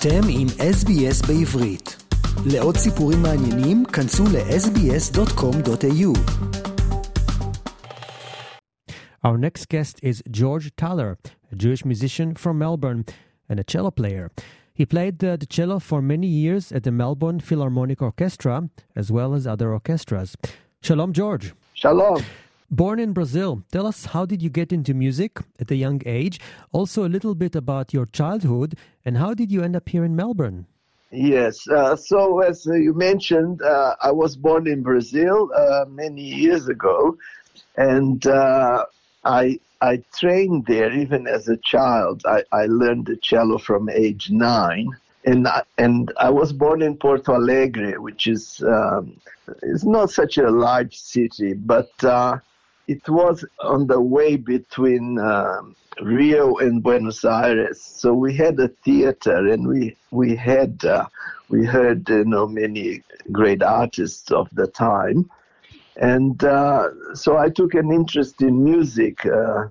אתם עם SBS בעברית. לעוד סיפורים מעניינים, כנסו ל-sbs.com.au. Our next guest is George Thaler, a Jewish musician from Melbourne and a cello player. He played the, the cello for many years at the Melbourne Philharmonic Orchestra, as well as other orchestras. Shalom, George. Shalom. Born in Brazil, tell us how did you get into music at a young age? Also, a little bit about your childhood and how did you end up here in Melbourne? Yes. Uh, so, as uh, you mentioned, uh, I was born in Brazil uh, many years ago, and uh, I I trained there even as a child. I, I learned the cello from age nine, and I, and I was born in Porto Alegre, which is um, is not such a large city, but uh, it was on the way between um, Rio and Buenos Aires. So we had a theater, and we we had uh, we heard you know many great artists of the time, and uh, so I took an interest in music. Uh,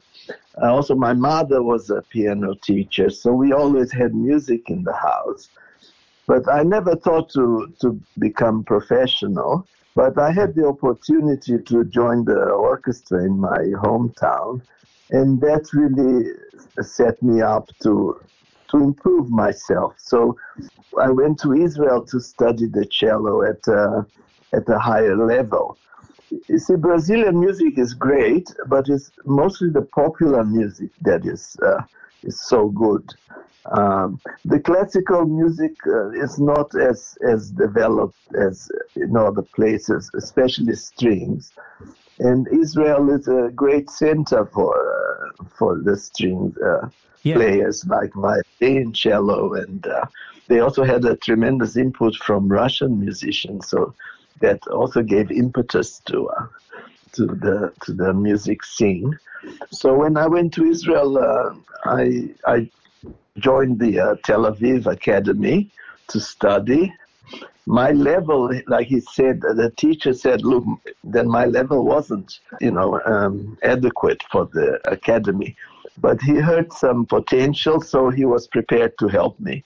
also, my mother was a piano teacher, so we always had music in the house. But I never thought to to become professional. But I had the opportunity to join the orchestra in my hometown, and that really set me up to to improve myself. So I went to Israel to study the cello at a, at a higher level. You see, Brazilian music is great, but it's mostly the popular music that is uh, is so good. Um, the classical music uh, is not as as developed as in other places, especially strings. And Israel is a great center for uh, for the string uh, Yeah. players like violin, cello, and uh, they also had a tremendous input from Russian musicians. So that also gave impetus to uh, to the to the music scene. So when I went to Israel, uh, I I joined the uh, Tel Aviv Academy to study. My level, like he said, the teacher said, look, then my level wasn't, you know, um, adequate for the academy. But he heard some potential, so he was prepared to help me,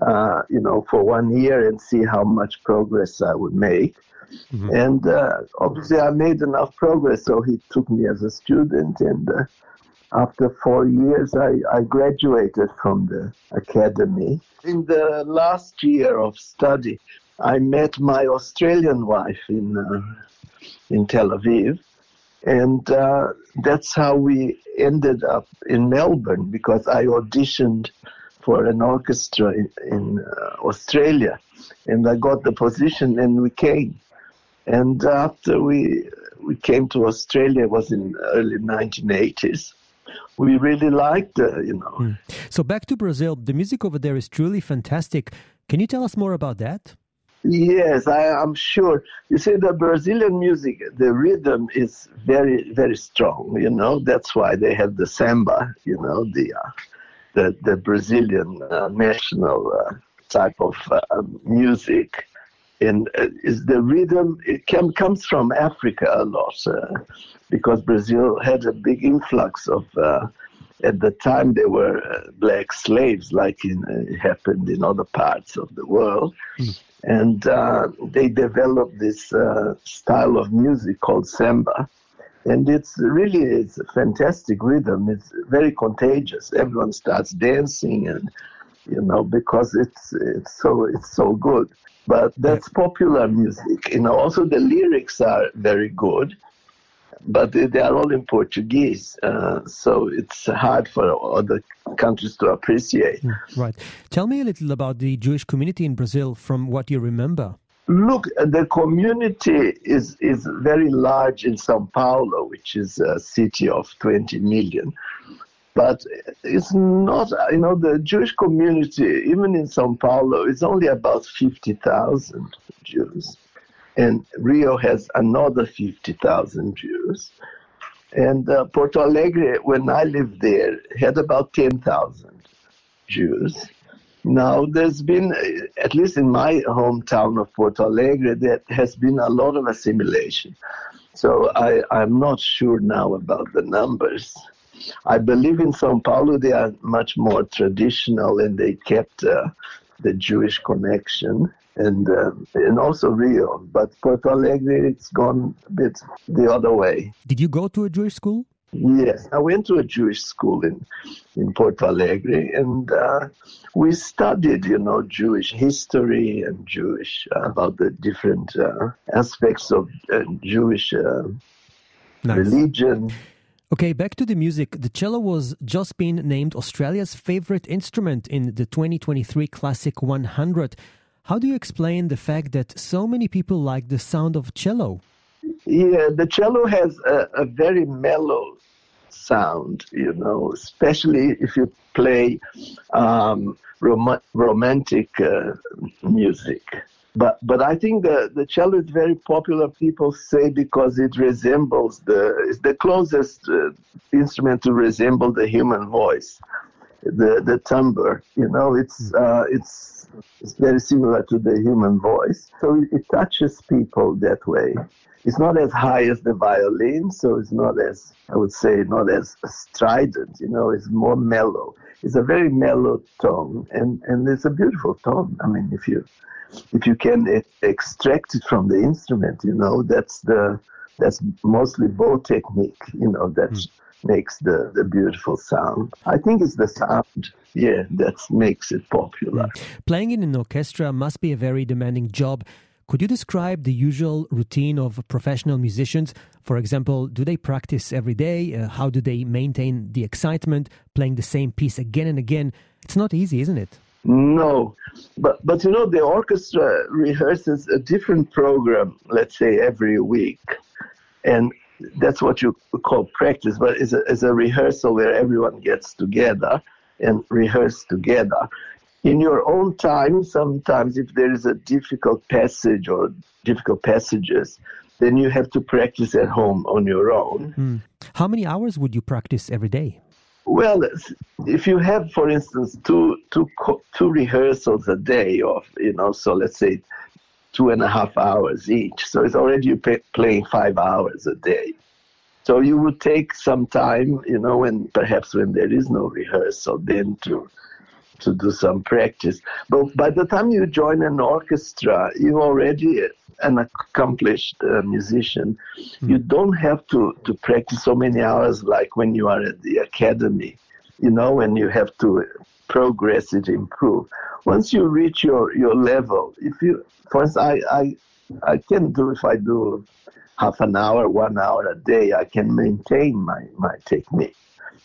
uh, you know, for one year and see how much progress I would make. And uh, obviously, I made enough progress, so he took me as a student. And uh, after four years, I, I graduated from the academy. In the last year of study, I met my Australian wife in uh, in Tel Aviv, and uh, that's how we ended up in Melbourne because I auditioned for an orchestra in, in uh, Australia, and I got the position, and we came. And after we we came to Australia, it was in early 1980s. We really liked, uh, you know. So, back to Brazil, the music over there is truly fantastic. Can you tell us more about that? Yes, I am sure. You see, the Brazilian music, the rhythm is very, very strong. You know, that's why they have the samba. You know, the uh, the the Brazilian uh, national uh, type of uh, music, and uh, is the rhythm. It can, comes from Africa a lot uh, because Brazil had a big influx of. Uh, at the time, there were uh, black slaves, like in, uh, it happened in other parts of the world and uh, they developed this uh, style of music called samba and it's really it's a fantastic rhythm it's very contagious everyone starts dancing and you know because it's it's so it's so good but that's popular music you know also the lyrics are very good but they, are all in Portuguese, uh, so it's hard for other countries to appreciate. Right. Tell me a little about the Jewish community in Brazil from what you remember. Look, the community is, is very large in Sao Paulo, which is a city of 20 million. But it's not, you know, the Jewish community, even in Sao Paulo, is only about 50,000 Jews. And Rio has another 50,000 Jews. And uh, Porto Alegre, when I lived there, had about 10,000 Jews. Now, there's been, at least in my hometown of Porto Alegre, there has been a lot of assimilation. So I, I'm not sure now about the numbers. I believe in Sao Paulo they are much more traditional and they kept uh, the Jewish connection and uh, and also Rio. But Porto Alegre, it's gone a bit the other way. Did you go to a Jewish school? Yes, I went to a Jewish school in in Porto Alegre, and uh, we studied, you know, Jewish history and Jewish uh, about the different uh, aspects of uh, Jewish uh, Nice. religion. Okay, back to the music. The cello was just been named Australia's favorite instrument in the 2023 Classic 100. How do you explain the fact that so many people like the sound of cello? Yeah, the cello has a, a very mellow sound, you know, especially if you play um, rom- romantic uh, music. But but I think the, the cello is very popular. People say because it resembles the it's the closest uh, instrument to resemble the human voice, the the timbre. You know, it's uh, it's it's very similar to the human voice, so it, it touches people that way. It's not as high as the violin, so it's not as I would say not as strident. You know, it's more mellow. It's a very mellow tone, and and it's a beautiful tone. I mean, if you if you can e- extract it from the instrument, you know, that's the that's mostly bow technique, you know, that hmm. Makes the, the beautiful sound. I think it's the sound, yeah, that makes it popular. Playing in an orchestra must be a very demanding job. Could you describe the usual routine of professional musicians? For example, do they practice every day? Uh, how do they maintain the excitement playing the same piece again and again? It's not easy, isn't it? No, but but you know the orchestra rehearses a different program, let's say every week, and that's what you call practice. But it's a, it's a rehearsal where everyone gets together and rehearse together. In your own time, sometimes if there is a difficult passage or difficult passages, then you have to practice at home on your own. Hmm. How many hours would you practice every day? Well, if you have, for instance, two two two rehearsals a day, of you know, so let's say two and a half hours each, so it's already you pay, playing five hours a day. So you would take some time, you know, when perhaps when there is no rehearsal, then to to do some practice. But by the time you join an orchestra, you're already an accomplished uh, musician. You don't have to, to practice so many hours like when you are at the academy, you know, when you have to progressively improve. Once you reach your, your level, if you, for instance, I, I, I can do, if I do half an hour, one hour a day, I can maintain my, my technique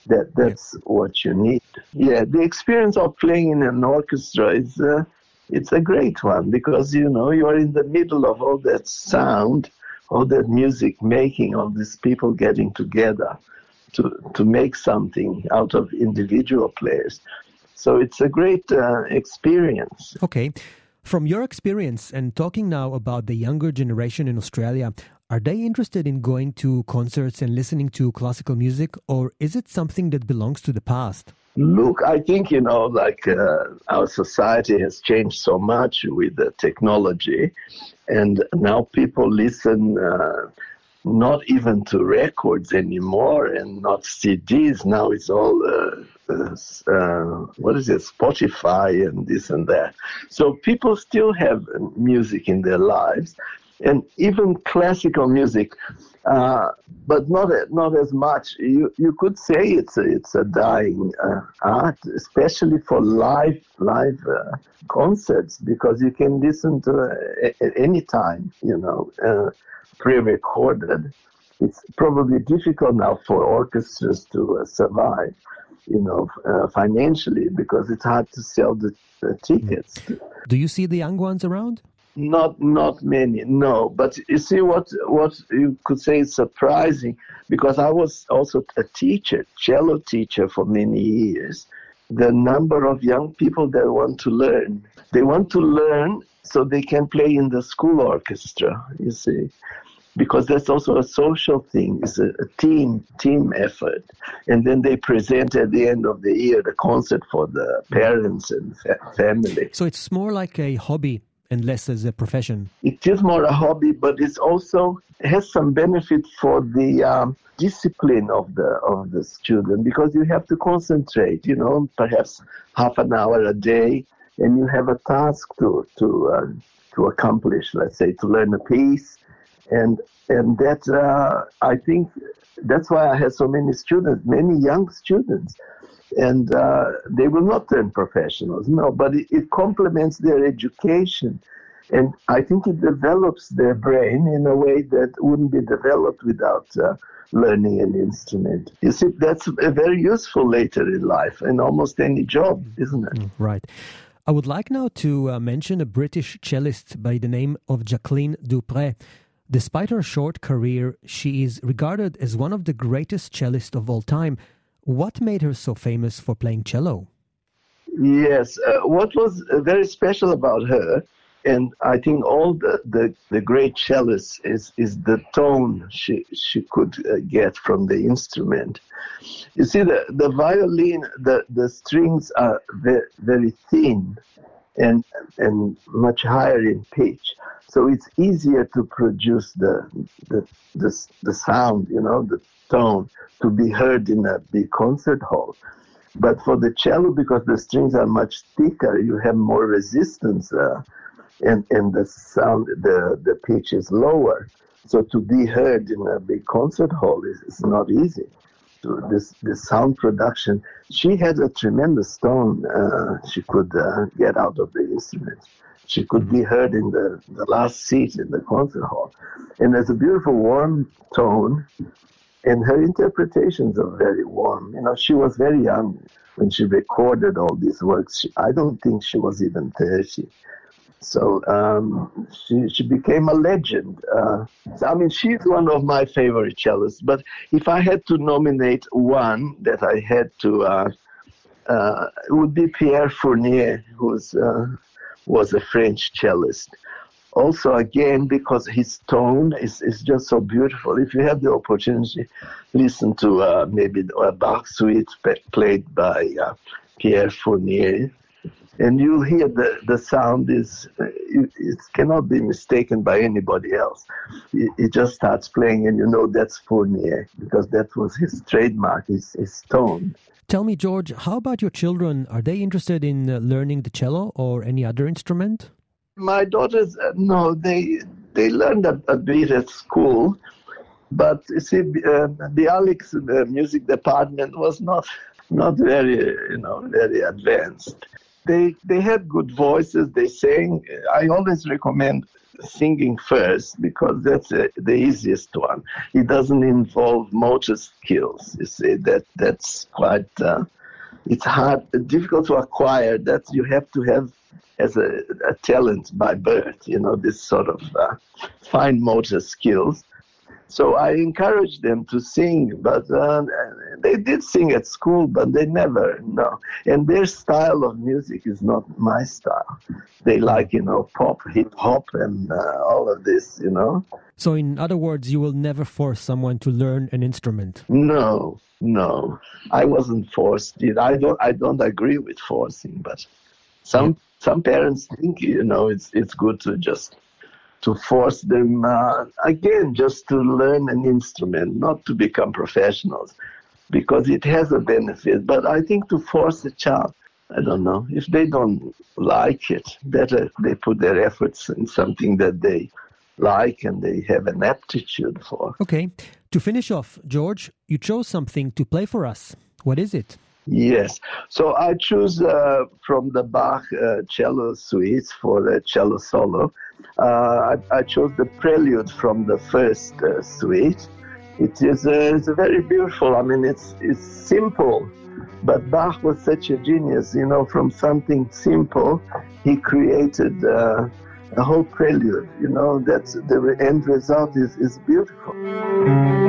that that's what you need. Yeah, the experience of playing in an orchestra is uh, it's a great one because you know you are in the middle of all that sound, all that music making, all these people getting together to to make something out of individual players. So it's a great uh, experience. Okay. From your experience and talking now about the younger generation in Australia, are they interested in going to concerts and listening to classical music, or is it something that belongs to the past? Look, I think, you know, like uh, our society has changed so much with the technology, and now people listen uh, not even to records anymore and not CDs. Now it's all, uh, uh, what is it, Spotify and this and that. So people still have music in their lives, and even classical music. Uh, but not not as much. You you could say it's a, it's a dying uh, art, especially for live live uh, concerts, because you can listen to it at any time. You know, uh, pre-recorded. It's probably difficult now for orchestras to uh, survive. You know, uh, financially because it's hard to sell the, the tickets. Do you see the young ones around? Not not many, no. But you see what what you could say is surprising because I was also a teacher, cello teacher for many years. The number of young people that want to learn, they want to learn so they can play in the school orchestra. You see, because that's also a social thing. It's a, a team team effort, and then they present at the end of the year the concert for the parents and fa- family. So it's more like a hobby and less as a profession. it is more a hobby, but it's also has some benefit for the um, discipline of the of the student because you have to concentrate. You know, perhaps half an hour a day. and you have a task to to uh, to accomplish. Let's say to learn a piece, and and that uh, I think that's why I have so many students, many young students, and uh, they will not turn professionals. No, but it, it complements their education. And I think it develops their brain in a way that wouldn't be developed without uh, learning an instrument. You see, that's very useful later in life in almost any job, isn't it? Mm, right. I would like now to uh, mention a British cellist by the name of Jacqueline du Pré. Despite her short career, she is regarded as one of the greatest cellists of all time. What made her so famous for playing cello? Yes, uh, what was very special about her and I think all the, the, the great cellists is, is the tone she, she could uh, get from the instrument. You see, the, the violin, the, the strings are very, very thin and, and much higher in pitch. So it's easier to produce the, the, the, the sound, you know, the tone to be heard in a big concert hall. But for the cello, because the strings are much thicker, you have more resistance. Uh, and, and the sound, the, the pitch is lower. So to be heard in a big concert hall is, is not easy. This, this sound production, she had a tremendous tone uh, she could uh, get out of the instrument. She could be heard in the, the last seat in the concert hall. And there's a beautiful warm tone, and her interpretations are very warm. You know, she was very young when she recorded all these works. She, I don't think she was even 30. So um, she, she became a legend. Uh, I mean, she's one of my favorite cellists. But if I had to nominate one that I had to, uh, uh, it would be Pierre Fournier, who uh, was a French cellist. Also, again, because his tone is, is just so beautiful. If you have the opportunity, listen to uh, maybe a Bach suite played by uh, Pierre Fournier and you'll hear the, the sound is it, it cannot be mistaken by anybody else. It, it, just starts playing, and you know that's Fournier because that was his trademark, his, his tone. Tell me, George, how about your children? Are they interested in uh, learning the cello or any other instrument? My daughters, uh, no, they they learned a, a, bit at school, but you see, uh, Alex uh, music department was not not very, you know, very advanced they they had good voices. They sang. I always recommend singing first because that's uh, the easiest one. It doesn't involve motor skills. You see that that's quite. Uh, it's hard, difficult to acquire. That you have to have as a, a talent by birth. You know this sort of uh, fine motor skills. So I encouraged them to sing, but uh, they did sing at school, but they never, no. And their style of music is not my style. They like, you know, pop, hip hop, and uh, all of this, you know. So, in other words, you will never force someone to learn an instrument. No, no, I wasn't forced. I don't, I don't agree with forcing, but some some parents think, you know, it's it's good to just to force them uh, again just to learn an instrument, not to become professionals, because it has a benefit. But I think to force a child, I don't know if they don't like it, better they put their efforts in something that they like and they have an aptitude for. Okay, to finish off, George, you chose something to play for us. What is it? Yes. So I choose uh, from the Bach uh, cello suites for the cello solo. Uh, I, I, chose the prelude from the first uh, suite. It is uh, it's very beautiful. I mean, it's it's simple, but Bach was such a genius. You know, from something simple, he created a whole prelude. You know, that's the end result is is beautiful.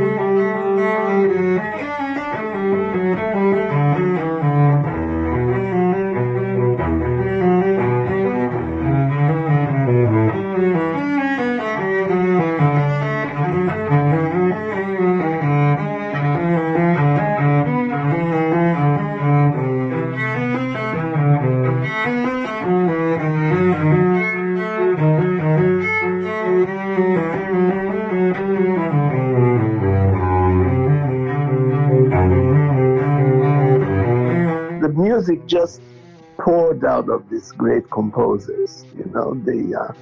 Composers. You know, they uh,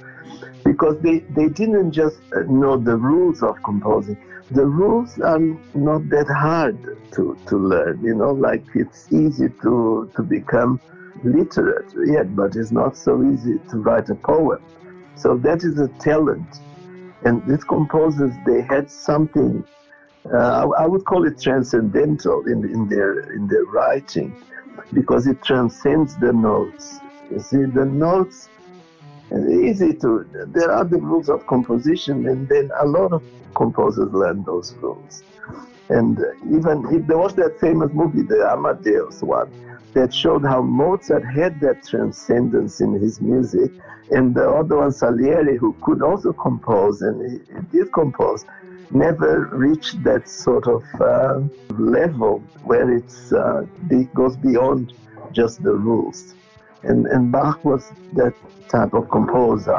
because they they didn't just know the rules of composing. The rules are not that hard to, to learn. You know, like it's easy to to become literate, yet, but it's not so easy to write a poem. So that is a talent. And these composers, they had something uh, I would call it transcendental in, in their in their writing because it transcends the notes. You see, the notes easy to. There are the rules of composition, and then a lot of composers learn those rules. And even if there was that famous movie, the Amadeus one, that showed how Mozart had that transcendence in his music, and the other one, Salieri, who could also compose, and he, he did compose, never reached that sort of uh, level where uh, it goes beyond just the rules. And, and Bach was that type of composer.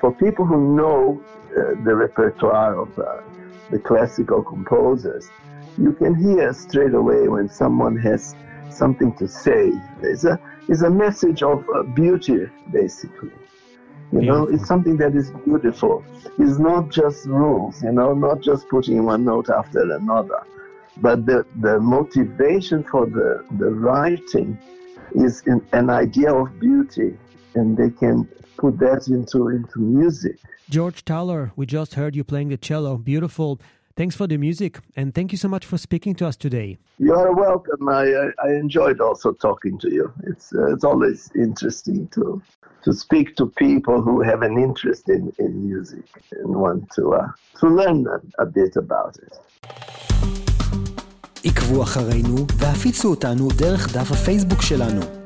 For people who know uh, the repertoire of uh, the classical composers, you can hear straight away when someone has something to say. It's a, it's a message of uh, beauty, basically. You know, it's something that is beautiful. It's not just rules, you know, not just putting one note after another. But the, the motivation for the, the writing is in, an idea of beauty, and they can put that into, into music. George Thaler, we just heard you playing the cello. Beautiful. Thanks for the music, and thank you so much for speaking to us today. You are welcome. I, I enjoyed also talking to you. It's, uh, it's always interesting to, to speak to people who have an interest in, in music and want to, uh, to learn a, a bit about it. עקבו אחרינו והפיצו אותנו דרך דף הפייסבוק שלנו.